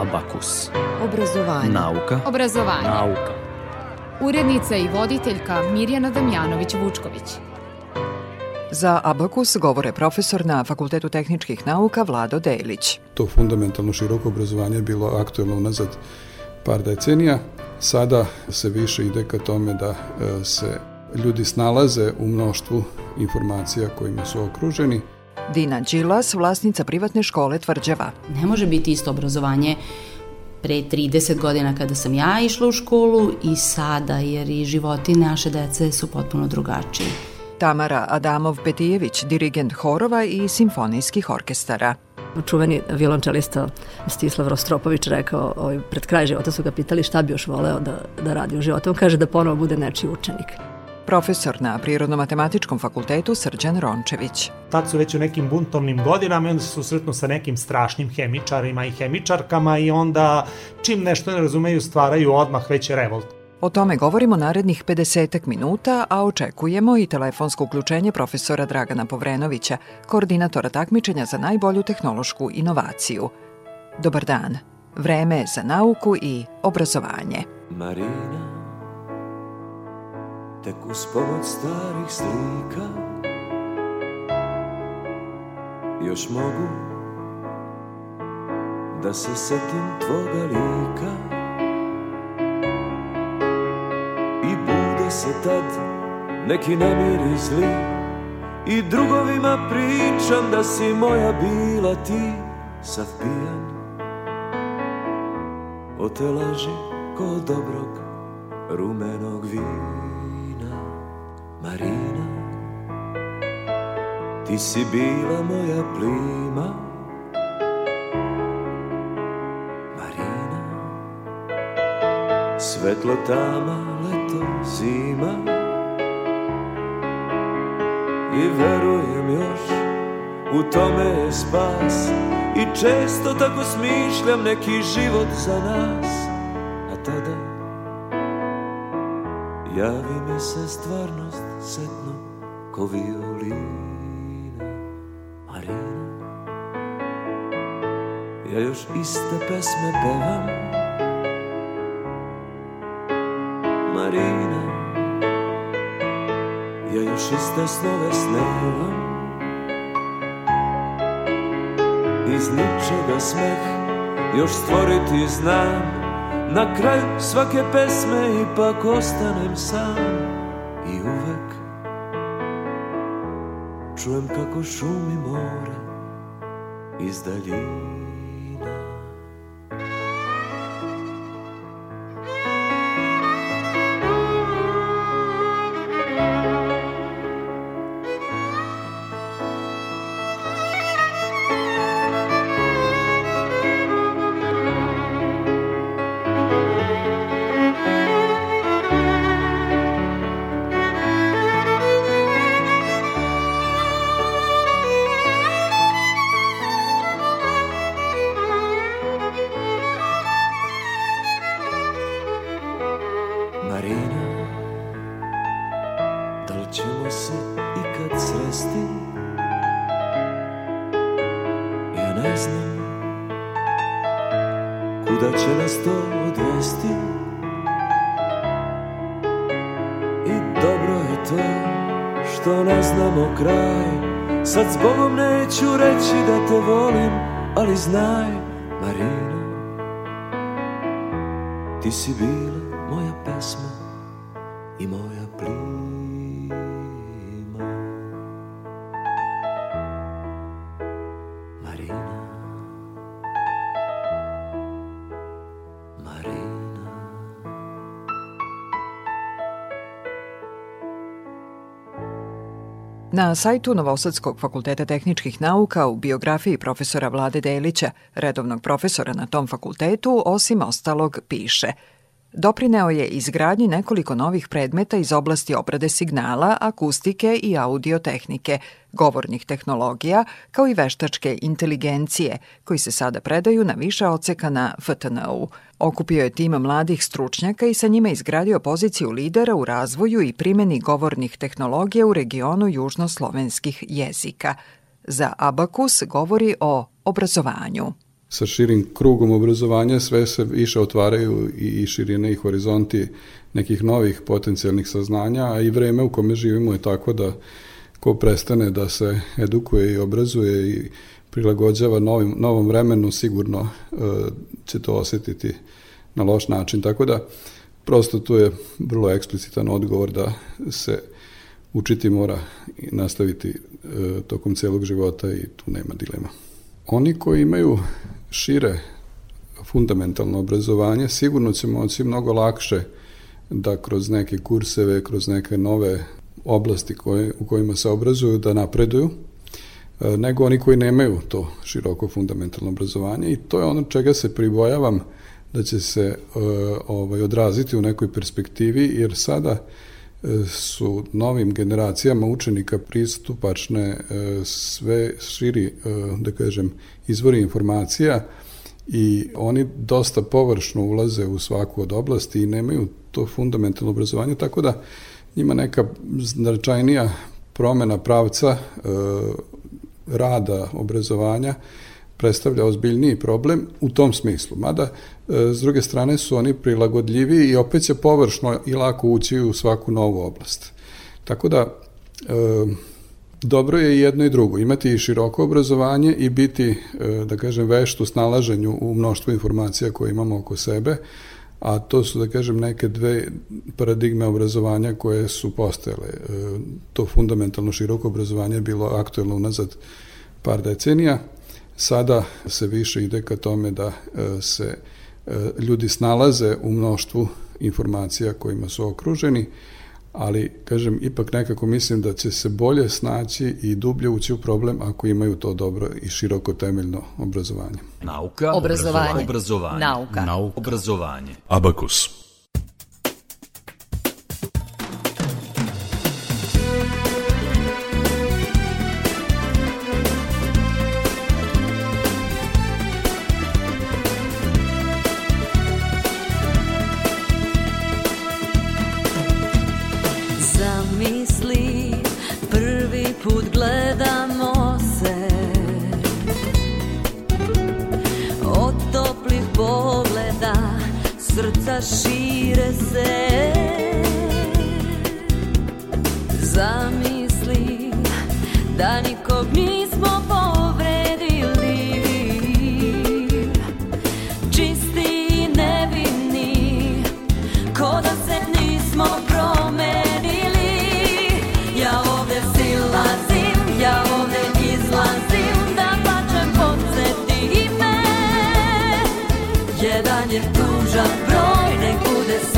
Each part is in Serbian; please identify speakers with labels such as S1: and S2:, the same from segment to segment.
S1: Abakus.
S2: Obrazovanje.
S1: Nauka.
S3: Obrazovanje.
S1: Nauka.
S3: Urednica i voditeljka Mirjana Damjanović-Vučković.
S2: Za Abakus govore profesor na Fakultetu tehničkih nauka Vlado Delić.
S4: To fundamentalno široko obrazovanje je bilo aktuelno unazad par decenija. Sada se više ide ka tome da e, se ljudi snalaze u mnoštvu informacija kojima su okruženi.
S2: Dina Đilas, vlasnica privatne škole Tvrđava.
S5: Ne može biti isto obrazovanje pre 30 godina kada sam ja išla u školu i sada, jer i životi naše dece su potpuno drugačiji.
S2: Tamara Adamov-Petijević, dirigent horova i simfonijskih orkestara.
S6: Čuveni violončelista Stislav Rostropović rekao, ovaj, pred kraj života su ga pitali šta bi još voleo da, da radi u životu. On kaže da ponovo bude nečiji učenik.
S2: Profesor na Prirodno-matematičkom fakultetu Srđan Rončević.
S7: Tad su već u nekim buntovnim godinama i onda se susretnu sa nekim strašnim hemičarima i hemičarkama i onda čim nešto ne razumeju stvaraju odmah već revolt.
S2: O tome govorimo narednih 50 minuta, a očekujemo i telefonsko uključenje profesora Dragana Povrenovića, koordinatora takmičenja za najbolju tehnološku inovaciju. Dobar dan. Vreme je za nauku i obrazovanje.
S8: Marina Tek uz pomoć starih slika. Još mogu Da se setim tvoga lika. I bude se tad Neki nemir i zli. I drugovima pričam Da si moja bila ti Sav pijan. O te laži ko dobrog rumenog vina Marina Ti si bila moja plima. Marina Svetlo tama, leto, zima. I verujem još U tome je spas. I često tako smišljam neki život za nas. A tada Javi mi se stvarnost setno ko violina Marina Ja još iste pesme pevam. Marina Ja još iste snove snevam. Iz ničega smeh još stvoriti znam. Na kraju svake pesme ipak ostanem sam čujem kako šumi more iz daljine znaj, Marina Ti si bila moja pesma i moja plima
S2: Na sajtu Novosadskog fakulteta tehničkih nauka u biografiji profesora Vlade Delića, redovnog profesora na tom fakultetu, osim ostalog piše – Doprineo je izgradnji nekoliko novih predmeta iz oblasti obrade signala, akustike i audiotehnike, govornih tehnologija, kao i veštačke inteligencije, koji se sada predaju na više oceka na FTNU. Okupio je tima mladih stručnjaka i sa njima izgradio poziciju lidera u razvoju i primeni govornih tehnologija u regionu južnoslovenskih jezika. Za Abakus govori o obrazovanju.
S4: Sa širim krugom obrazovanja sve se više otvaraju i širine i horizonti nekih novih potencijalnih saznanja, a i vreme u kome živimo je tako da ko prestane da se edukuje i obrazuje i prilagođava novim, novom vremenu, sigurno e, će to osetiti na loš način. Tako da, prosto tu je vrlo eksplicitan odgovor da se učiti mora nastaviti e, tokom celog života i tu nema dilema. Oni koji imaju šire fundamentalno obrazovanje, sigurno će moći mnogo lakše da kroz neke kurseve, kroz neke nove oblasti koje, u kojima se obrazuju da napreduju, e, nego oni koji nemaju to široko fundamentalno obrazovanje i to je ono čega se pribojavam da će se e, ovaj, odraziti u nekoj perspektivi, jer sada e, su novim generacijama učenika pristupačne sve širi, da kažem, izvori informacija i oni dosta površno ulaze u svaku od oblasti i nemaju to fundamentalno obrazovanje, tako da njima neka značajnija promena pravca e, rada obrazovanja predstavlja ozbiljniji problem u tom smislu. Mada, e, s druge strane, su oni prilagodljivi i opet će površno i lako ući u svaku novu oblast. Tako da, e, dobro je jedno i drugo. Imati i široko obrazovanje i biti, e, da kažem, vešt u snalaženju u mnoštvu informacija koje imamo oko sebe, a to su, da kažem, neke dve paradigme obrazovanja koje su postojale. E, to fundamentalno široko obrazovanje je bilo aktuelno unazad par decenija, sada se više ide ka tome da e, se ljudi snalaze u mnoštvu informacija kojima su okruženi, ali, kažem, ipak nekako mislim da će se bolje snaći i dublje ući u problem ako imaju to dobro i široko temeljno obrazovanje.
S1: Nauka, obrazovanje, obrazovanje, nauka, nauka. obrazovanje.
S9: Abakus.
S10: Jedan je tužan broj samo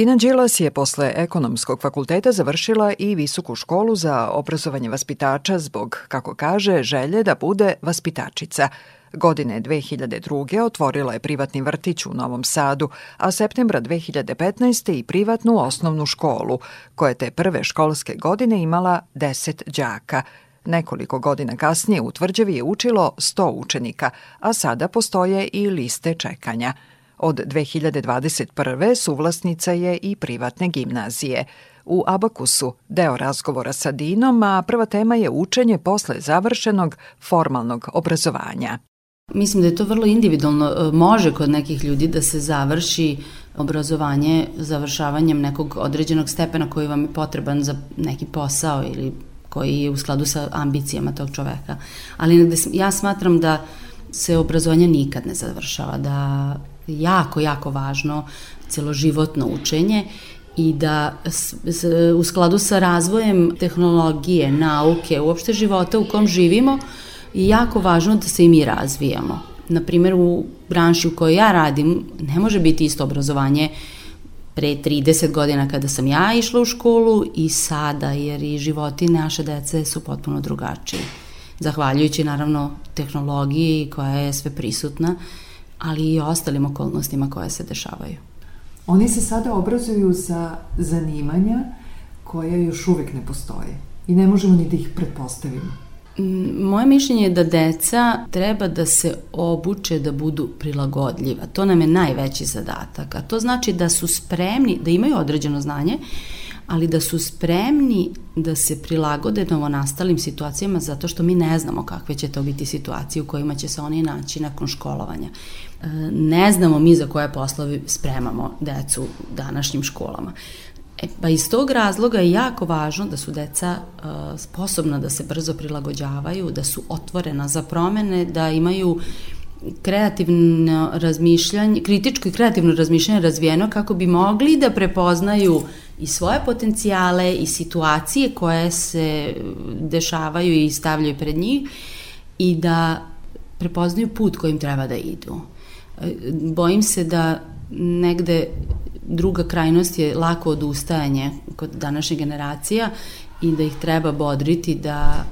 S2: Dina Đilas je posle ekonomskog fakulteta završila i visoku školu za obrazovanje vaspitača zbog, kako kaže, želje da bude vaspitačica. Godine 2002. otvorila je privatni vrtić u Novom Sadu, a septembra 2015. i privatnu osnovnu školu, koja te prve školske godine imala 10 đaka. Nekoliko godina kasnije u Tvrđevi je učilo 100 učenika, a sada postoje i liste čekanja – Od 2021. suvlasnica je i privatne gimnazije. U Abakusu deo razgovora sa Dinom, a prva tema je učenje posle završenog formalnog obrazovanja.
S5: Mislim da je to vrlo individualno. E, može kod nekih ljudi da se završi obrazovanje završavanjem nekog određenog stepena koji vam je potreban za neki posao ili koji je u skladu sa ambicijama tog čoveka. Ali ja smatram da se obrazovanje nikad ne završava, da jako, jako važno celoživotno učenje i da u skladu sa razvojem tehnologije, nauke, uopšte života u kom živimo, je jako važno da se i mi razvijamo. Na primjer, u branši u kojoj ja radim, ne može biti isto obrazovanje pre 30 godina kada sam ja išla u školu i sada, jer i životi naše dece su potpuno drugačiji. Zahvaljujući, naravno, tehnologiji koja je sve prisutna, ali i ostalim okolnostima koje se dešavaju.
S2: Oni se sada obrazuju za zanimanja koja još uvek ne postoje i ne možemo ni da ih pretpostavimo.
S5: Mm, moje mišljenje je da deca treba da se obuče da budu prilagodljiva. To nam je najveći zadatak. A to znači da su spremni, da imaju određeno znanje, ali da su spremni da se prilagode novonastalim situacijama zato što mi ne znamo kakve će to biti situacije u kojima će se oni naći nakon školovanja. E, ne znamo mi za koje poslove spremamo decu u današnjim školama. E, pa iz tog razloga je jako važno da su deca uh, sposobna da se brzo prilagođavaju, da su otvorena za promene, da imaju kreativno razmišljanje, kritičko i kreativno razmišljanje razvijeno kako bi mogli da prepoznaju i svoje potencijale i situacije koje se dešavaju i stavljaju pred njih i da prepoznaju put kojim treba da idu. Bojim se da negde druga krajnost je lako odustajanje kod današnje generacija i da ih treba bodriti da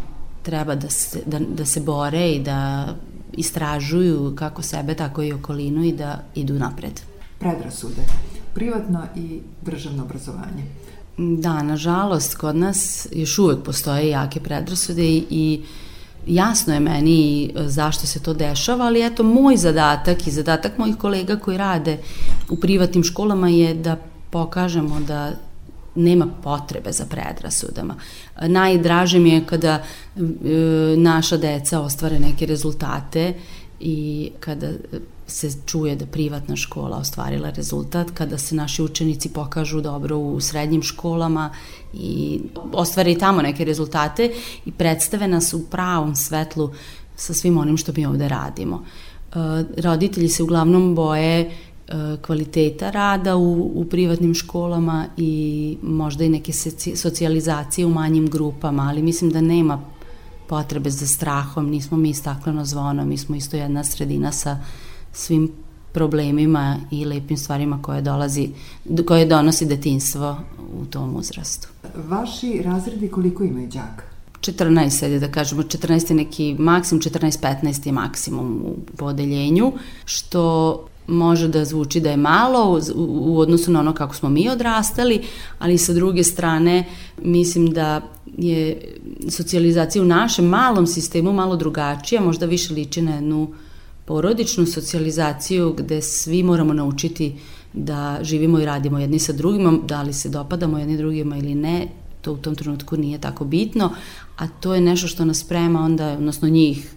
S5: treba da se, da, da se bore i da istražuju kako sebe, tako i okolinu i da idu napred.
S2: Predrasude privatno i državno obrazovanje.
S5: Da, nažalost, kod nas još uvek postoje jake predrasude i, i jasno je meni zašto se to dešava, ali eto, moj zadatak i zadatak mojih kolega koji rade u privatnim školama je da pokažemo da nema potrebe za predrasudama. Najdraže mi je kada e, naša deca ostvare neke rezultate i kada se čuje da privatna škola ostvarila rezultat, kada se naši učenici pokažu dobro u srednjim školama i ostvare i tamo neke rezultate i predstave nas u pravom svetlu sa svim onim što mi ovde radimo. E, roditelji se uglavnom boje e, kvaliteta rada u, u privatnim školama i možda i neke socijalizacije u manjim grupama, ali mislim da nema potrebe za strahom, nismo mi stakleno zvono, mi smo isto jedna sredina sa svim problemima i lepim stvarima koje dolazi, koje donosi detinstvo u tom uzrastu.
S2: Vaši razredi koliko imaju đaka?
S5: 14, ajde da kažemo, 14 je neki maksimum, 14-15 je maksimum u podeljenju, što može da zvuči da je malo u, u odnosu na ono kako smo mi odrastali, ali sa druge strane mislim da je socijalizacija u našem malom sistemu malo drugačija, možda više liči na jednu uh, porodičnu socijalizaciju gde svi moramo naučiti da živimo i radimo jedni sa drugima, da li se dopadamo jedni drugima ili ne, to u tom trenutku nije tako bitno, a to je nešto što nas sprema onda, odnosno njih,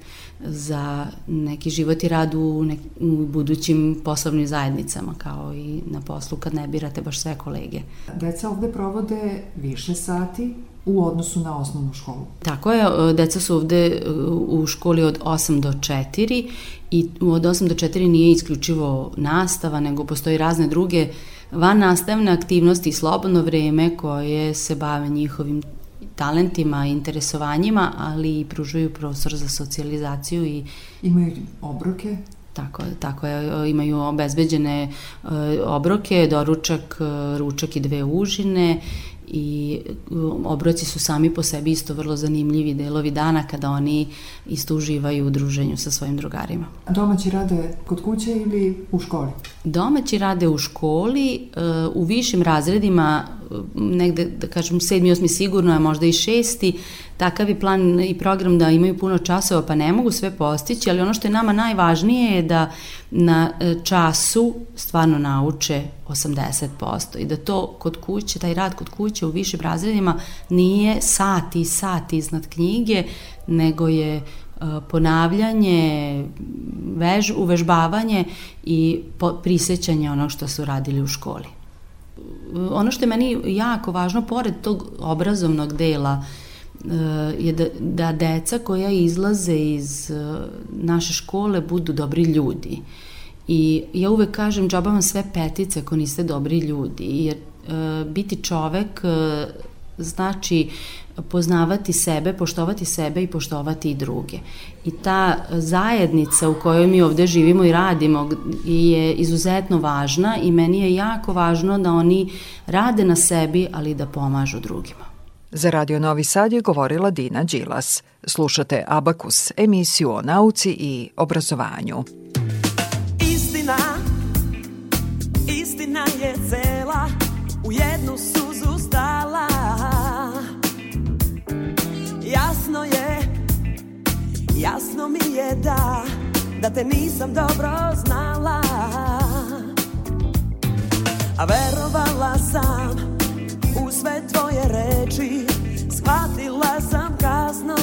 S5: za neki život i rad u, nek, u budućim poslovnim zajednicama, kao i na poslu kad ne birate baš sve kolege.
S2: Deca ovde provode više sati u odnosu na osnovnu školu.
S5: Tako je, deca su ovde u školi od 8 do 4 i od 8 do 4 nije isključivo nastava, nego postoji razne druge van nastavne aktivnosti i slobodno vreme koje se bave njihovim talentima interesovanjima, ali i pružuju prostor za socijalizaciju i...
S2: Imaju obroke?
S5: Tako, tako je, imaju obezbeđene obroke, doručak, ručak i dve užine i obroci su sami po sebi isto vrlo zanimljivi delovi dana kada oni isto uživaju u druženju sa svojim drugarima.
S2: Domaći rade kod kuće ili u školi?
S5: Domaći rade u školi, u višim razredima, negde, da kažem, sedmi, osmi sigurno, a možda i šesti, takav je plan i program da imaju puno časova, pa ne mogu sve postići, ali ono što je nama najvažnije je da na e, času stvarno nauče 80% i da to kod kuće, taj rad kod kuće u višim razredima nije sati i sati iznad knjige, nego je e, ponavljanje, vež, uvežbavanje i prisećanje onog što su radili u školi. Ono što je meni jako važno, pored tog obrazovnog dela, Eh, je da, da deca koja izlaze iz eh, naše škole budu dobri ljudi. I ja uvek kažem, džaba vam sve petice ako niste dobri ljudi, jer e, biti čovek e, znači poznavati sebe, poštovati sebe i poštovati i druge. I ta zajednica u kojoj mi ovde živimo i radimo je izuzetno važna i meni je jako važno da oni rade na sebi, ali da pomažu drugima.
S2: Za Radio Novi Sad je govorila Dina Đilas. Slušate Abakus, emisiju o nauci i obrazovanju.
S9: Istina, istina je cela, u jednu suzu jasno mi je da, da te nisam dobro znala. A verovala sam, u sve tvoje reči shvatila sam kasno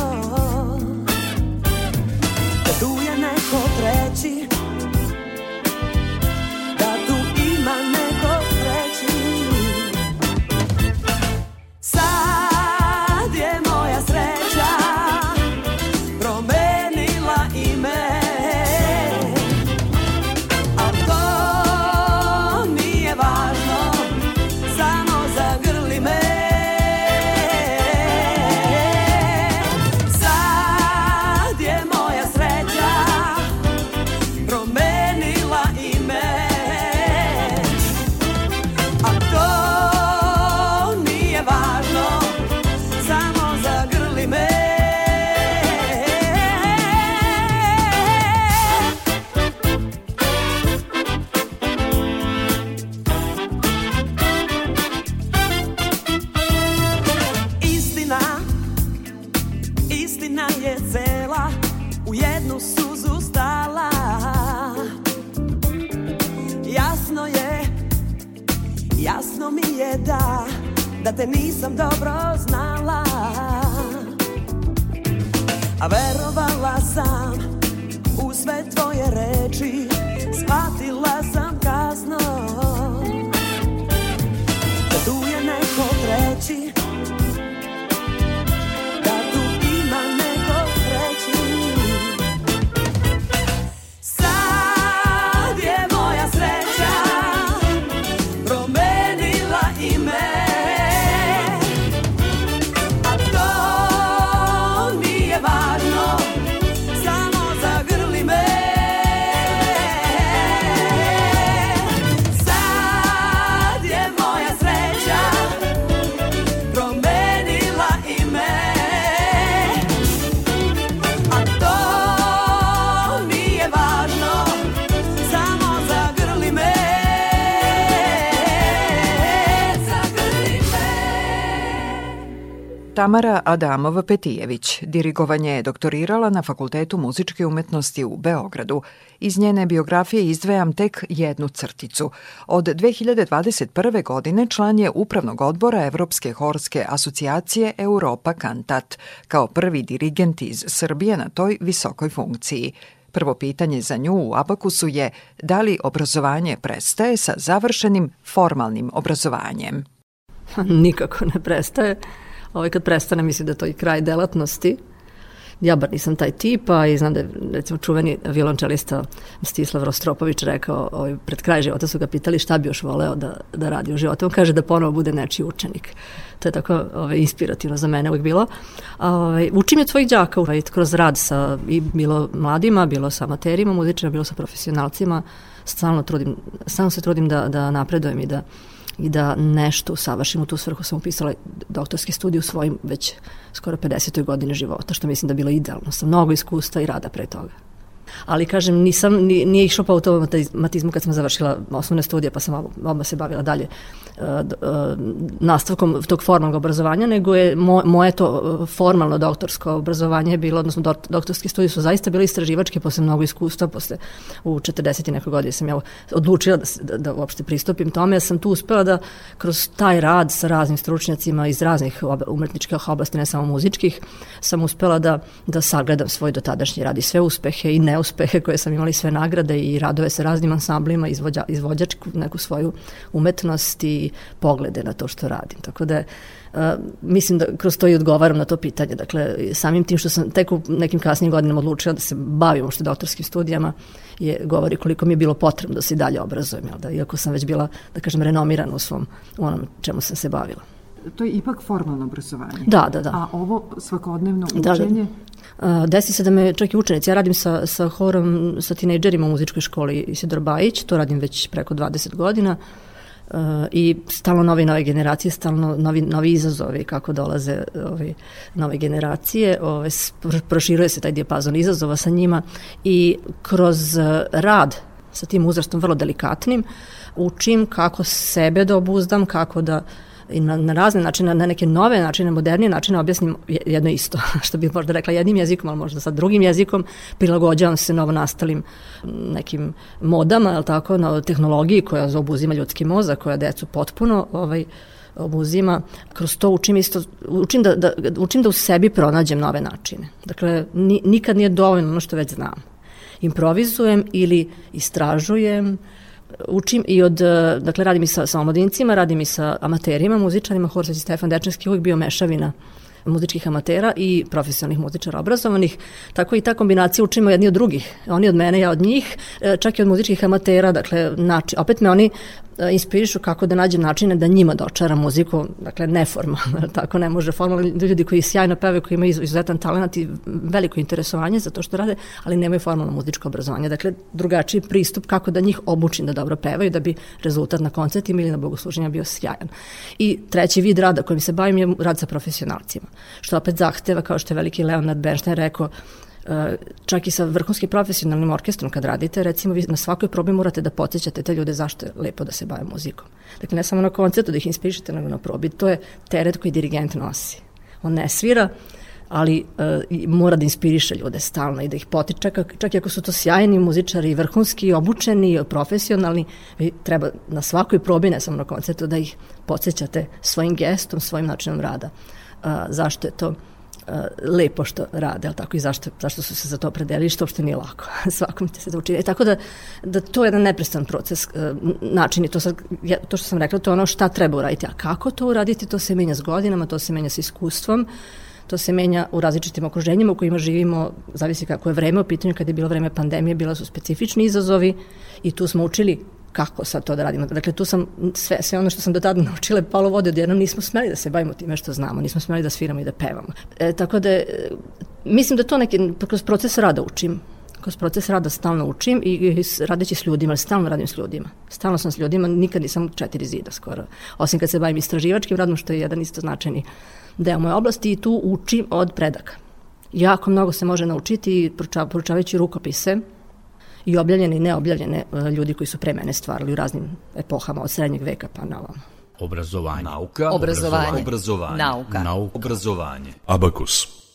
S2: Tamara Adamova-Petijević dirigovanje je doktorirala na Fakultetu muzičke umetnosti u Beogradu. Iz njene biografije izdvajam tek jednu crticu. Od 2021. godine član je Upravnog odbora Evropske horske asocijacije Europa Kantat, kao prvi dirigent iz Srbije na toj visokoj funkciji. Prvo pitanje za nju u Abakusu je da li obrazovanje prestaje sa završenim formalnim obrazovanjem?
S6: Nikako ne prestaje ovaj, kad prestane, mislim da to i kraj delatnosti. ja bar nisam taj tip, a i znam da je recimo čuveni violončelista Stislav Rostropović rekao, ovaj, pred kraj života su ga pitali šta bi još voleo da, da radi u životu. On kaže da ponovo bude nečiji učenik. To je tako ovaj, inspirativno za mene uvijek bilo. Ovaj, učim je tvojih đaka ovaj, kroz rad sa i bilo mladima, bilo sa amaterima muzičima, bilo sa profesionalcima. Stalno, trudim, stalno se trudim da, da napredujem i da i da nešto usavršim u tu svrhu sam upisala doktorski studij u svojim već skoro 50. godine života, što mislim da je bilo idealno, sa mnogo iskustva i rada pre toga ali kažem nisam nije išlo po automatizmu kad sam završila osnovne studije pa sam oba se bavila dalje nastavkom tog formalnog obrazovanja nego je mo, moje to uh, formalno doktorsko obrazovanje bilo odnosno do, doktorski studije su zaista bile istraživačke posle mnogo iskustva posle u 40 i nekoj godini sam ja odlučila da, da, da uopšte pristupim tome ja sam tu uspela da kroz taj rad sa raznim stručnjacima iz raznih umetničkih oblasti ne samo muzičkih sam uspela da da sagledam svoj dotadašnji rad i sve uspehe i ne neuspehe koje sam imali sve nagrade i radove sa raznim ansamblima, izvođa, izvođačku neku svoju umetnost i poglede na to što radim. Tako da mislim da kroz to i odgovaram na to pitanje. Dakle, samim tim što sam tek u nekim kasnim godinama odlučila da se bavim uopšte doktorskim studijama, je, govori koliko mi je bilo potrebno da se i dalje obrazujem, jel da, iako sam već bila, da kažem, renomirana u svom, u onom čemu sam se bavila.
S2: To je ipak formalno obrazovanje.
S6: Da, da, da.
S2: A ovo svakodnevno učenje? Da, da.
S6: Desi se da me čak i učenici, ja radim sa, sa horom, sa tinejdžerima u muzičkoj školi Isidor Bajić, to radim već preko 20 godina uh, i stalno nove nove generacije, stalno novi, novi izazovi kako dolaze ove, nove generacije, ove, proširuje se taj dijapazon izazova sa njima i kroz rad sa tim uzrastom vrlo delikatnim učim kako sebe da obuzdam, kako da uh, i na, na razne načine, na neke nove načine, modernije načine objasnim jedno isto, što bih možda rekla jednim jezikom, ali možda sa drugim jezikom, prilagođavam se novo nastalim nekim modama, ali tako, na tehnologiji koja obuzima ljudski mozak, koja decu potpuno ovaj, obuzima, kroz to učim isto, učim da, da, učim da u sebi pronađem nove načine. Dakle, ni, nikad nije dovoljno ono što već znam. Improvizujem ili istražujem, učim i od, e, dakle radim i sa, sa omladincima, radim i sa amaterima, muzičarima, Horsać i Stefan Dečanski uvijek bio mešavina muzičkih amatera i profesionalnih muzičara obrazovanih. Tako i ta kombinacija učimo jedni od drugih. Oni od mene, ja od njih, e, čak i od muzičkih amatera, dakle, nači, opet me oni inspirišu kako da nađem načine da njima dočara muziku, dakle neformalno, tako ne može formalno, ljudi koji sjajno pevaju, koji imaju izuzetan talent i veliko interesovanje za to što rade, ali nemaju formalno muzičko obrazovanje. Dakle, drugačiji pristup kako da njih obučim da dobro pevaju, da bi rezultat na koncertima ili na bogosluženja bio sjajan. I treći vid rada kojim se bavim je rad sa profesionalcima što opet zahteva, kao što je veliki Leonard Bernstein rekao, e, čak i sa vrhunskim profesionalnim orkestrom kad radite, recimo vi na svakoj probi morate da podsjećate te ljude zašto je lepo da se bave muzikom. Dakle, ne samo na koncertu da ih inspirišete, nego na probi. To je teret koji dirigent nosi. On ne svira, ali uh, mora da inspiriše ljude stalno i da ih potiče, čak, čak i ako su to sjajni muzičari, vrhunski, obučeni, profesionalni, vi treba na svakoj probi, ne samo na koncertu, da ih podsjećate svojim gestom, svojim načinom rada a, zašto je to lepo što rade, ali tako i zašto, zašto su se za to predelili, što uopšte nije lako. Svakom će se da učini. E, tako da, da to je jedan neprestan proces, a, način je to sad, to što sam rekla, to je ono šta treba uraditi, a kako to uraditi, to se menja s godinama, to se menja s iskustvom, to se menja u različitim okruženjima u kojima živimo, zavisi kako je vreme u pitanju, kada je bilo vreme pandemije, bila su specifični izazovi i tu smo učili kako sad to da radimo. Dakle, tu sam, sve, sve ono što sam do tada naučila palo vode, odjednom nismo smeli da se bavimo time što znamo, nismo smeli da sviramo i da pevamo. E, tako da, e, mislim da to neki, kroz proces rada učim, kroz proces rada stalno učim i, i radeći s ljudima, stalno radim s ljudima. Stalno sam s ljudima, nikad nisam četiri zida skoro. Osim kad se bavim istraživačkim radom, što je jedan isto značajni deo moje oblasti i tu učim od predaka. Jako mnogo se može naučiti poručavajući rukopise, i objavljene i neobjavljene e, ljudi koji su pre mene stvarali u raznim epohama od srednjeg veka pa na ovom.
S1: Obrazovanje. Nauka.
S3: Obrazovanje.
S1: Obrazovanje.
S3: Nauka.
S1: Nauka. Obrazovanje.
S11: Abakus.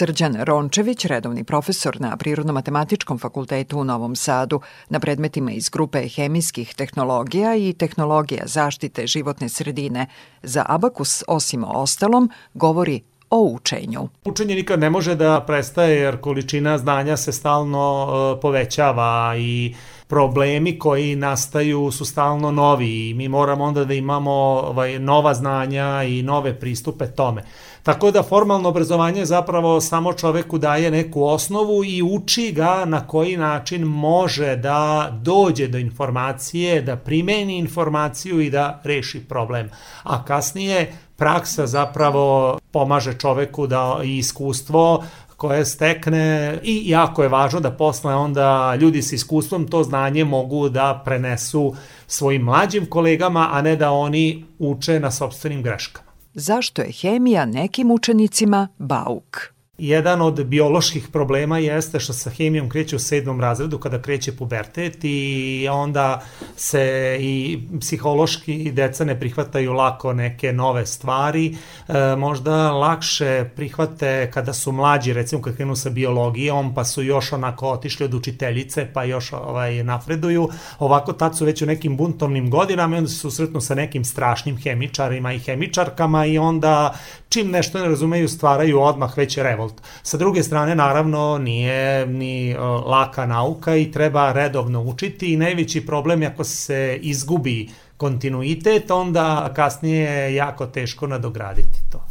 S2: Srđan Rončević, redovni profesor na Prirodno-matematičkom fakultetu u Novom Sadu, na predmetima iz grupe hemijskih tehnologija i tehnologija zaštite životne sredine. Za Abakus, osim o ostalom, govori o učenju.
S7: Učenje nikad ne može da prestaje jer količina znanja se stalno uh, povećava i problemi koji nastaju su stalno novi i mi moramo onda da imamo ovaj, nova znanja i nove pristupe tome. Tako da formalno obrazovanje zapravo samo čoveku daje neku osnovu i uči ga na koji način može da dođe do informacije, da primeni informaciju i da reši problem. A kasnije praksa zapravo pomaže čoveku da i iskustvo koje stekne i jako je važno da posle onda ljudi sa iskustvom to znanje mogu da prenesu svojim mlađim kolegama, a ne da oni uče na sobstvenim greškama
S2: zašto je hemija nekim učenicima bauk.
S7: Jedan od bioloških problema jeste što sa hemijom kreće u sedmom razredu kada kreće pubertet i onda se i psihološki deca ne prihvataju lako neke nove stvari, e, možda lakše prihvate kada su mlađi, recimo kad krenu sa biologijom, pa su još onako otišli od učiteljice, pa još ovaj, napreduju. Ovako tad su već u nekim buntovnim godinama i onda se susretnu sa nekim strašnim hemičarima i hemičarkama i onda čim nešto ne razumeju stvaraju odmah već revolt. Sa druge strane, naravno, nije ni laka nauka i treba redovno učiti i najveći problem je ako se izgubi kontinuitet, onda kasnije je jako teško nadograditi to.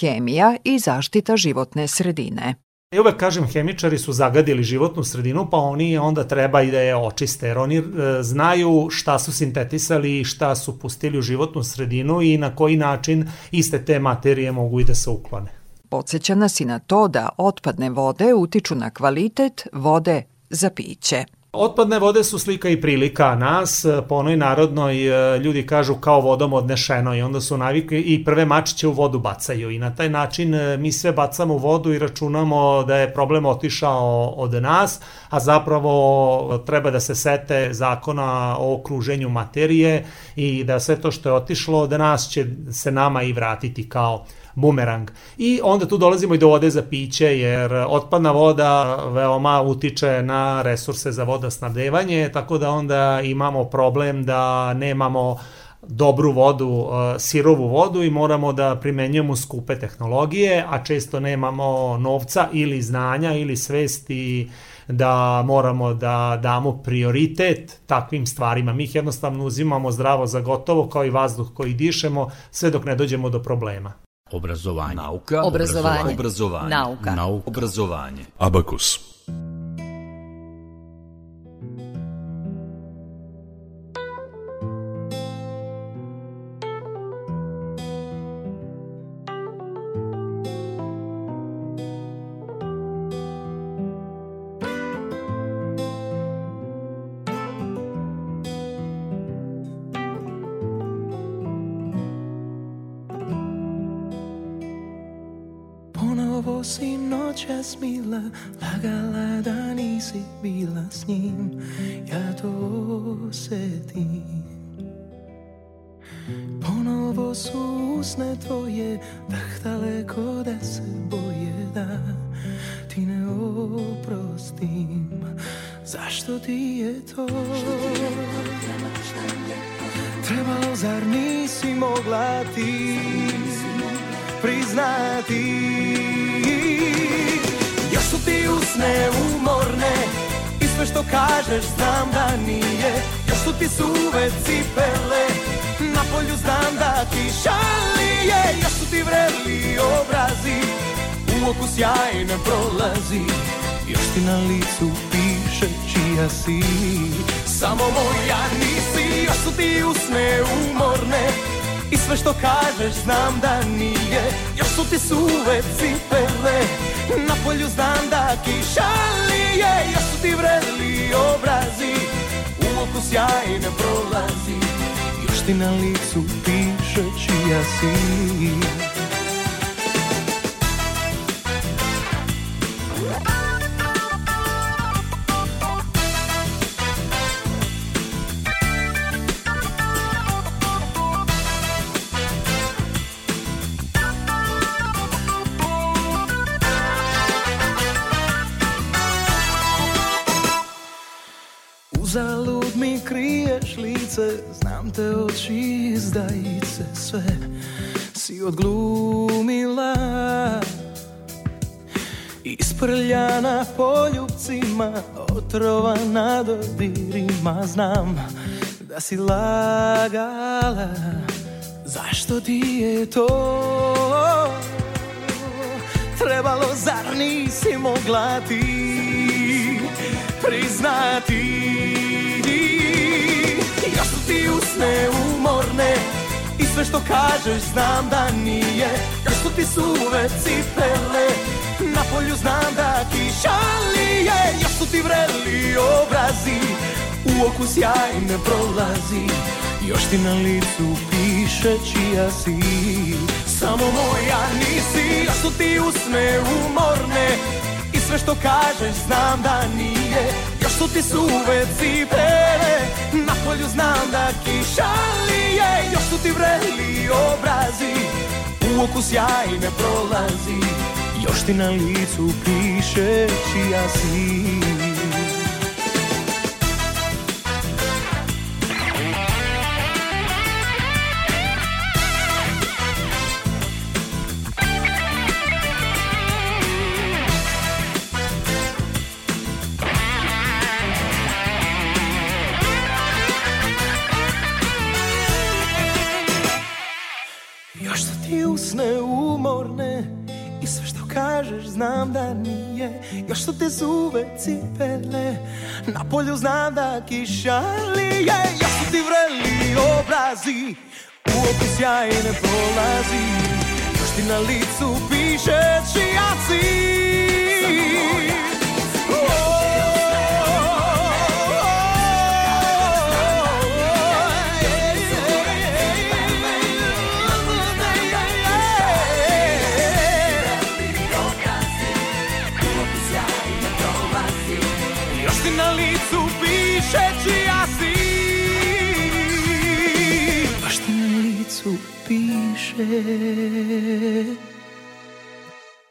S2: Hemija i zaštita životne sredine
S7: Ja uvek kažem, hemičari su zagadili životnu sredinu, pa oni onda treba i da je očiste, jer oni e, znaju šta su sintetisali i šta su pustili u životnu sredinu i na koji način iste te materije mogu i da se uklone.
S2: Podseća nas i na to da otpadne vode utiču na kvalitet vode za piće.
S7: Otpadne vode su slika i prilika nas, po onoj narodnoj e, ljudi kažu kao vodom odnešeno i onda su navikli i prve mačiće u vodu bacaju i na taj način e, mi sve bacamo u vodu i računamo da je problem otišao od nas, a zapravo treba da se sete zakona o okruženju materije i da sve to što je otišlo od nas će se nama i vratiti kao bumerang. I onda tu dolazimo i do vode za piće, jer otpadna voda veoma utiče na resurse za vodosnabdevanje, tako da onda imamo problem da nemamo dobru vodu, e, sirovu vodu i moramo da primenjujemo skupe tehnologije, a često nemamo novca ili znanja ili svesti da moramo da damo prioritet takvim stvarima. Mi ih jednostavno uzimamo zdravo za gotovo kao i vazduh koji dišemo sve dok ne dođemo do problema.
S1: Obrazovanje. Nauka. Obrazovanje. Obrazovanje. Nauka. Nauka. Obrazovanje. Abakus.
S11: Su ti suve cipele Na polju znam da ti šalije Još su ti vreli obrazi U oku sjaj ne prolazi Još ti na licu piše čija si. Samo moja nisi Još su ti usne umorne I sve što kažeš znam da nije. Još su ti suve cipele Na polju znam da kiša lije Još su ti vreli obrazi U oku sjaj ne prolazi. Još ti na licu piše čija si izdajice sve Si odglumila. Isprljana poljubcima Otrovana dodirima Znam da si lagala. Zašto ti je to? Trebalo zar nisi mogla ti Priznati? Ti usne umorne. I sve što kažeš znam da nije Još su ti suve cipele. Na polju znam da kiša lije Još su ti vreli obrazi. U oku sjaj ne prolazi Još ti na licu piše čija si. Samo moja nisi Još su ti usne umorne. I sve što kažeš znam da nije Još su ti suve cipele Na polju znam da kiša lije Još su ti vreli obrazi. U oku sjaj ne prolazi Još ti na licu piše čija si su te zuve cipele Na polju znam da kiša lije Još su ti vreli obrazi U oku sjaj ne prolazi. Još ti na licu piše čija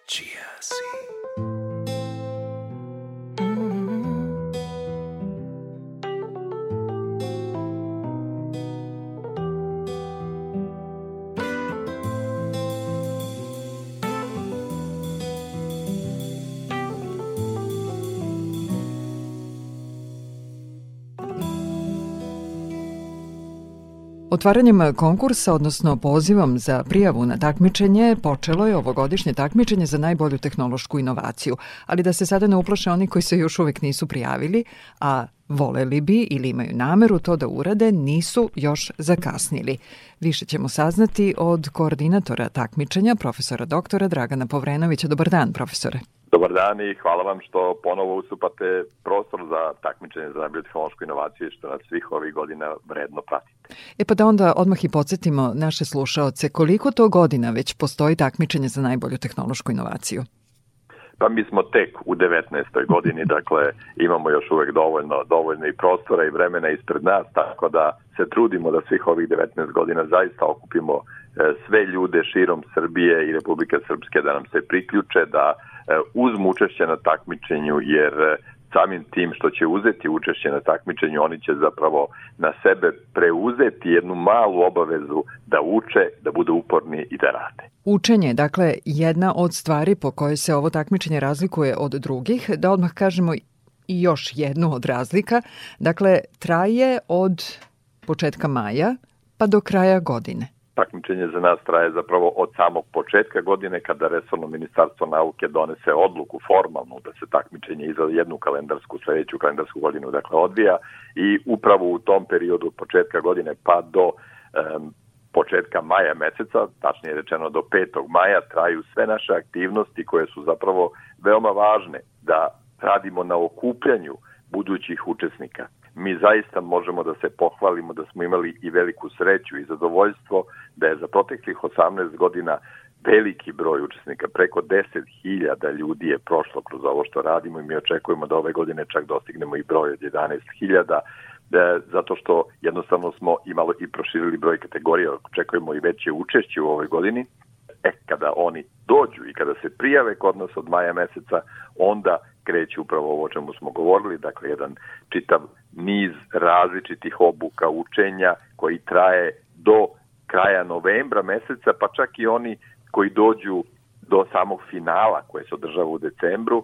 S11: si
S2: Otvaranjem konkursa, odnosno pozivom za prijavu na takmičenje, počelo je ovogodišnje takmičenje za najbolju tehnološku inovaciju, ali da se sada ne uplaše oni koji se još uvek nisu prijavili, a voleli bi ili imaju nameru to da urade, nisu još zakasnili. Više ćemo saznati od koordinatora takmičenja, profesora doktora Dragana Povrenovića. Dobar dan, profesore.
S12: Dobar dan i hvala vam što ponovo ustupate prostor za takmičenje za najbolju tehnološku inovaciju i što nas svih ovih godina vredno pratite.
S2: E pa da onda odmah i podsjetimo naše slušaoce koliko to godina već postoji takmičenje za najbolju tehnološku inovaciju?
S12: Pa mi smo tek u 19. godini, dakle imamo još uvek dovoljno, dovoljno i prostora i vremena ispred nas, tako da se trudimo da svih ovih 19 godina zaista okupimo e, sve ljude širom Srbije i Republike Srpske da nam se priključe, da uzmu učešće na takmičenju jer e, samim tim što će uzeti učešće na takmičenju, oni će zapravo na sebe preuzeti jednu malu obavezu da uče, da budu uporni i da rade.
S2: Učenje, dakle, jedna od stvari po kojoj se ovo takmičenje razlikuje od drugih, da odmah kažemo i još jednu od razlika, dakle, traje od početka maja pa do kraja godine
S12: takmičenje za nas traje zapravo od samog početka godine kada Resorno ministarstvo nauke donese odluku formalnu da se takmičenje i za jednu kalendarsku, sledeću kalendarsku godinu dakle odvija i upravo u tom periodu od početka godine pa do um, početka maja meseca, tačnije rečeno do 5. maja, traju sve naše aktivnosti koje su zapravo veoma važne da radimo na okupljanju budućih učesnika mi zaista možemo da se pohvalimo da smo imali i veliku sreću i zadovoljstvo da je za proteklih 18 godina veliki broj učesnika, preko 10.000 ljudi je prošlo kroz ovo što radimo i mi očekujemo da ove godine čak dostignemo i broj od 11.000 da, zato što jednostavno smo imalo i proširili broj kategorija, očekujemo i veće učešće u ovoj godini. E, kada oni dođu i kada se prijave kod nas od maja meseca, onda kreće upravo ovo o čemu smo govorili, dakle jedan čitav niz različitih obuka učenja koji traje do kraja novembra meseca, pa čak i oni koji dođu do samog finala koje se održava u decembru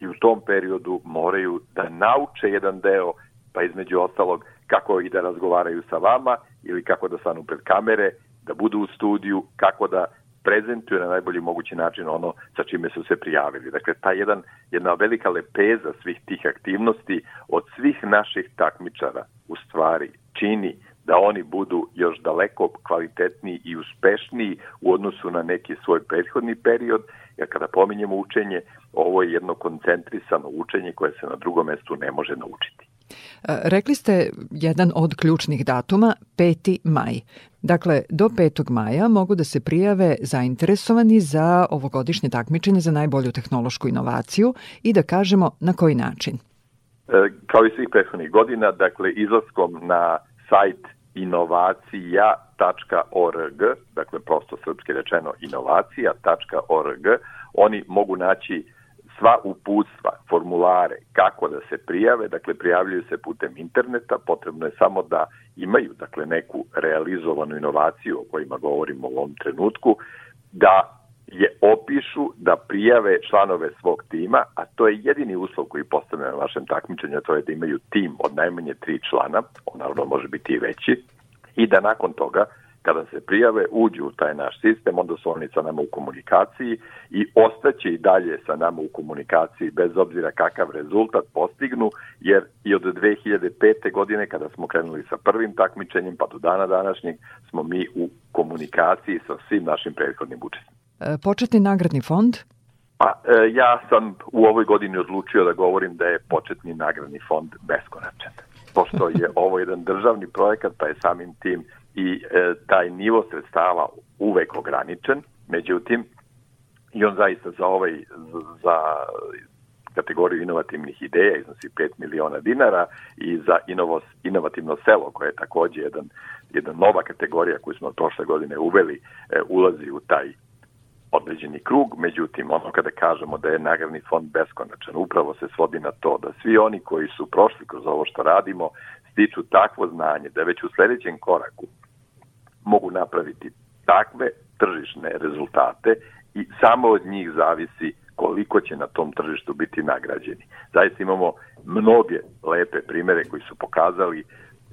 S12: i u tom periodu moraju da nauče jedan deo, pa između ostalog kako i da razgovaraju sa vama ili kako da stanu pred kamere, da budu u studiju, kako da prezentuje na najbolji mogući način ono sa čime su se prijavili. Dakle, ta jedan, jedna velika lepeza svih tih aktivnosti od svih naših takmičara u stvari čini da oni budu još daleko kvalitetniji i uspešniji u odnosu na neki svoj prethodni period, jer kada pominjemo učenje, ovo je jedno koncentrisano učenje koje se na drugom mestu ne može naučiti.
S2: Rekli ste jedan od ključnih datuma, 5. maj. Dakle, do 5. maja mogu da se prijave zainteresovani za ovogodišnje takmičenje za najbolju tehnološku inovaciju i da kažemo na koji način.
S12: E, kao i svih prethodnih godina, dakle, izlaskom na sajt inovacija.org, dakle prosto srpski rečeno inovacija.org, oni mogu naći sva uputstva, formulare, kako da se prijave, dakle prijavljuju se putem interneta, potrebno je samo da imaju dakle neku realizovanu inovaciju o kojima govorimo u ovom trenutku, da je opišu da prijave članove svog tima, a to je jedini uslov koji postavlja na vašem takmičenju, to je da imaju tim od najmanje tri člana, on naravno može biti i veći, i da nakon toga kada se prijave, uđu u taj naš sistem, onda su oni sa nama u komunikaciji i ostaće i dalje sa nama u komunikaciji bez obzira kakav rezultat postignu, jer i od 2005. godine kada smo krenuli sa prvim takmičenjem pa do dana današnjeg smo mi u komunikaciji sa svim našim prethodnim učesnicima.
S2: E, početni nagradni fond?
S12: Pa, e, ja sam u ovoj godini odlučio da govorim da je početni nagradni fond beskonačan. Pošto je ovo jedan državni projekat, pa je samim tim i e, taj nivo sredstava uvek ograničen, međutim, i on zaista za ovaj, za kategoriju inovativnih ideja iznosi 5 miliona dinara i za inovos, inovativno selo koje je takođe jedan, jedna nova kategorija koju smo prošle godine uveli e, ulazi u taj određeni krug, međutim ono kada kažemo da je nagradni fond beskonačan, upravo se svodi na to da svi oni koji su prošli kroz ovo što radimo stiču takvo znanje da već u sledećem koraku mogu napraviti takve tržišne rezultate i samo od njih zavisi koliko će na tom tržištu biti nagrađeni. Zaista imamo mnoge lepe primere koji su pokazali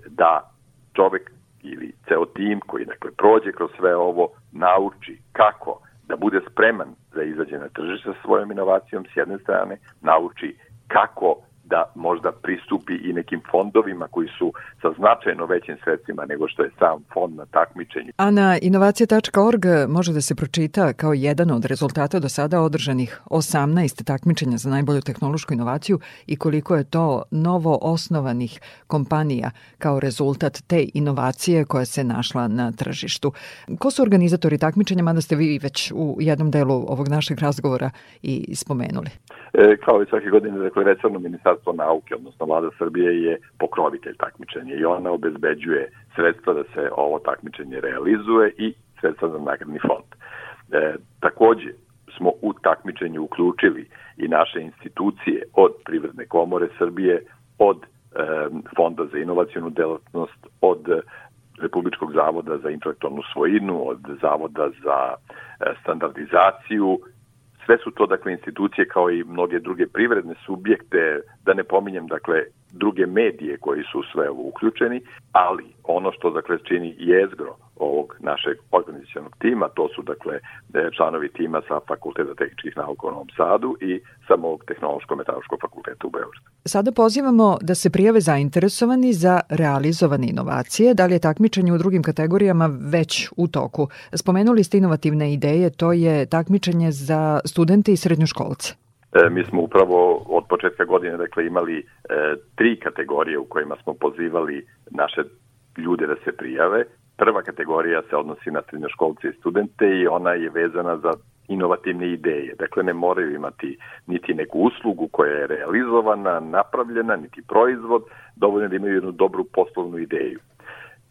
S12: da čovek ili ceo tim koji dakle prođe kroz sve ovo nauči kako da bude spreman da izađe na tržište sa svojom inovacijom s jedne strane, nauči kako da možda pristupi i nekim fondovima koji su sa značajno većim sredstvima nego što je sam fond na takmičenju.
S2: A na inovacija.org može da se pročita kao jedan od rezultata do sada održanih 18 takmičenja za najbolju tehnološku inovaciju i koliko je to novo osnovanih kompanija kao rezultat te inovacije koja se našla na tržištu. Ko su organizatori takmičenja, mada ste vi već u jednom delu ovog našeg razgovora i spomenuli?
S12: E, kao i svake godine, dakle, resorno ministarstvo nauke, odnosno vlada Srbije je pokrovitelj takmičenja i ona obezbeđuje sredstva da se ovo takmičenje realizuje i sredstva za nagradni fond. E, takođe smo u takmičenju uključili i naše institucije od Privredne komore Srbije, od e, Fonda za inovacijonu delatnost, od Republičkog zavoda za intelektualnu svojinu, od Zavoda za e, standardizaciju Sve su to dakle institucije kao i mnoge druge privredne subjekte, da ne pominjem dakle druge medije koji su sve ovo uključeni, ali ono što dakle čini jezgro ovog našeg organizacijalnog tima, to su dakle e, članovi tima sa Fakulteta tehničkih nauka u Novom Sadu i sa mog tehnološko-metalurškog fakulteta u Beogradu.
S2: Sada pozivamo da se prijave zainteresovani za realizovane inovacije. Da li je takmičenje u drugim kategorijama već u toku? Spomenuli ste inovativne ideje, to je takmičenje za studente i srednjoškolce.
S12: E, mi smo upravo od početka godine dakle, imali e, tri kategorije u kojima smo pozivali naše ljude da se prijave. Prva kategorija se odnosi na srednjoškolce i studente i ona je vezana za inovativne ideje. Dakle, ne moraju imati niti neku uslugu koja je realizovana, napravljena, niti proizvod, dovoljno da imaju jednu dobru poslovnu ideju.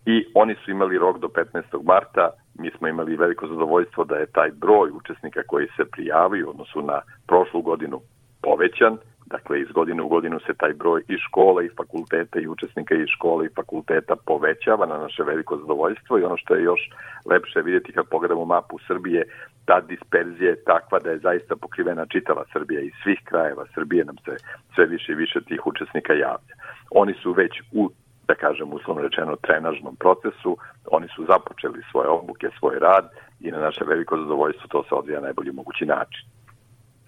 S12: I oni su imali rok do 15. marta, mi smo imali veliko zadovoljstvo da je taj broj učesnika koji se prijavaju, odnosu na prošlu godinu, povećan, Dakle, iz godine u godinu se taj broj i škola i fakulteta i učesnika i škola i fakulteta povećava na naše veliko zadovoljstvo i ono što je još lepše vidjeti kad pogledamo mapu Srbije, ta disperzija je takva da je zaista pokrivena čitava Srbija i svih krajeva Srbije nam se sve više i više tih učesnika javlja. Oni su već u da kažem uslovno rečeno trenažnom procesu, oni su započeli svoje obuke, svoj rad i na naše veliko zadovoljstvo to se odvija na najbolji mogući način.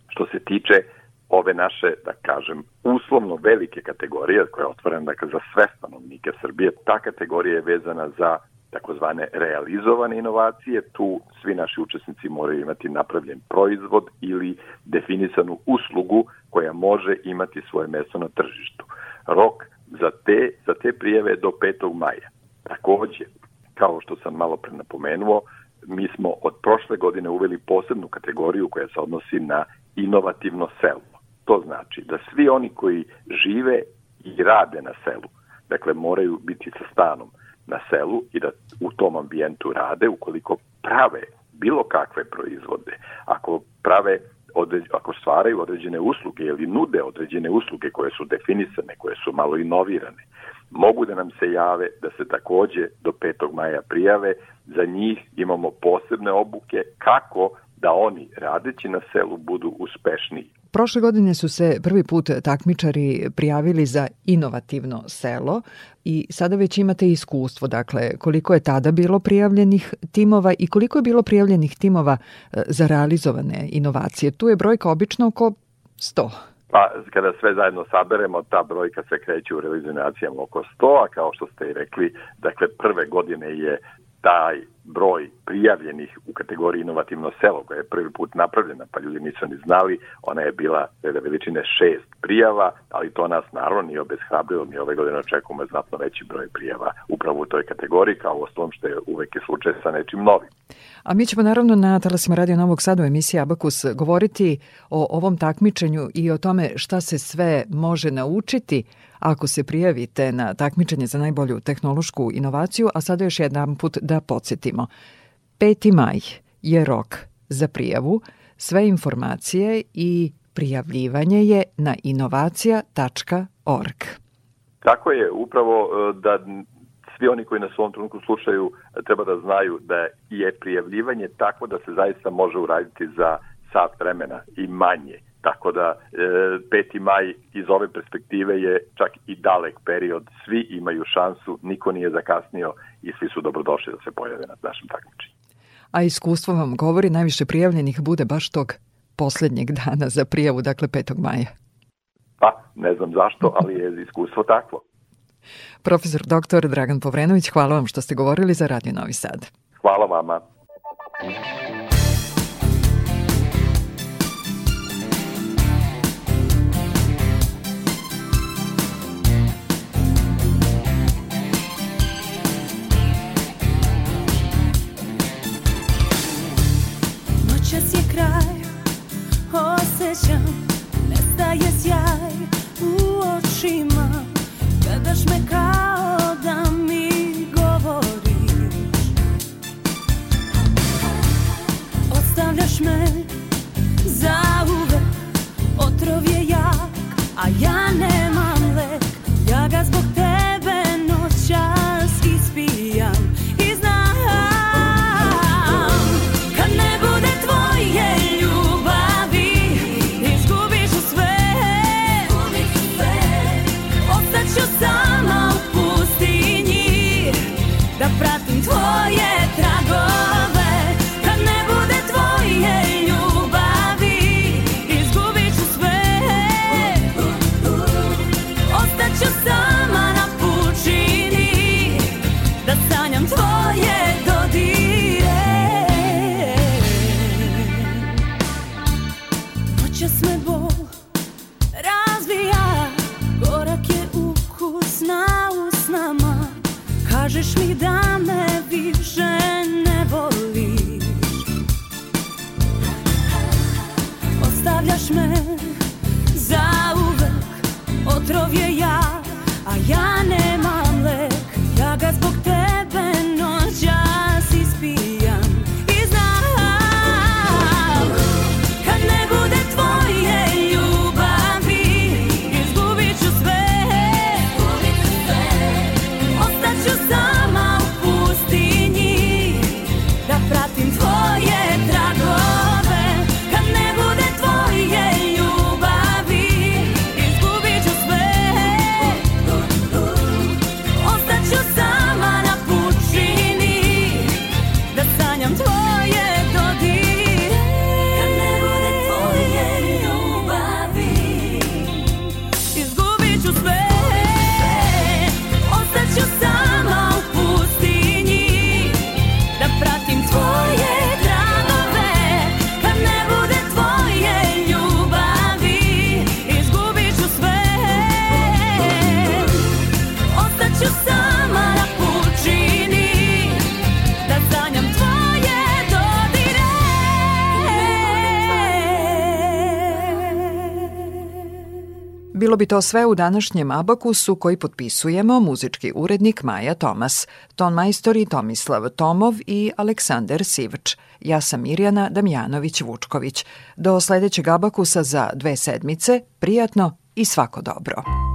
S12: Što se tiče ove naše, da kažem, uslovno velike kategorije koja je otvorena dakle, za sve stanovnike Srbije. Ta kategorija je vezana za takozvane realizovane inovacije. Tu svi naši učesnici moraju imati napravljen proizvod ili definisanu uslugu koja može imati svoje mesto na tržištu. Rok za te, za te prijeve je do 5. maja. Takođe, kao što sam malo pre napomenuo, mi smo od prošle godine uveli posebnu kategoriju koja se odnosi na inovativno selo. To znači da svi oni koji žive i rade na selu, dakle moraju biti sa stanom na selu i da u tom ambijentu rade ukoliko prave bilo kakve proizvode, ako prave određ, ako stvaraju određene usluge ili nude određene usluge koje su definisane, koje su malo inovirane, mogu da nam se jave da se takođe do 5. maja prijave. Za njih imamo posebne obuke kako da oni radeći na selu budu uspešniji.
S2: Prošle godine su se prvi put takmičari prijavili za inovativno selo i sada već imate iskustvo, dakle koliko je tada bilo prijavljenih timova i koliko je bilo prijavljenih timova e, za realizovane inovacije. Tu je brojka obično oko 100.
S12: Pa kada sve zajedno saberemo, ta brojka se kreće u realizacijama oko 100, a kao što ste i rekli, dakle prve godine je taj broj prijavljenih u kategoriji inovativno selo koja je prvi put napravljena, pa ljudi nisu ni znali, ona je bila reda veličine šest prijava, ali to nas naravno nije obeshrabrilo, mi ove godine očekujemo znatno veći broj prijava upravo u toj kategoriji, kao ostalom što je uvek je slučaj sa nečim novim.
S2: A mi ćemo naravno na Talasima Radio Novog Sada u emisiji Abakus govoriti o ovom takmičenju i o tome šta se sve može naučiti ako se prijavite na takmičenje za najbolju tehnološku inovaciju, a sada još jedan put da podsjetimo. 5. maj je rok za prijavu, sve informacije i prijavljivanje je na inovacija.org.
S12: Tako je, upravo e, da svi oni koji nas u ovom trenutku slušaju treba da znaju da je prijavljivanje tako da se zaista može uraditi za sat vremena i manje. Tako da e, 5. maj iz ove perspektive je čak i dalek period. Svi imaju šansu, niko nije zakasnio i svi su dobrodošli da se pojave na našem takmičenju.
S2: A iskustvo vam govori najviše prijavljenih bude baš tog poslednjeg dana za prijavu, dakle 5. maja.
S12: Pa, ne znam zašto, ali je iskustvo takvo.
S2: Profesor dr. Dragan Povrenović, hvala vam što ste govorili za Radio Novi Sad.
S12: Hvala vama.
S13: Noćas je kraj, osjećam, nestaje sjaj u očima, gledaš me kao da mi govoriš. Ostavljaš me za uvek, otrov je jak, a ja
S2: bi to sve u današnjem Abakusu koji potpisujemo muzički urednik Maja Tomas, ton majstori Tomislav Tomov i Aleksandar Sivč. Ja sam Mirjana Damjanović-Vučković. Do sledećeg Abakusa za dve sedmice, prijatno i svako dobro.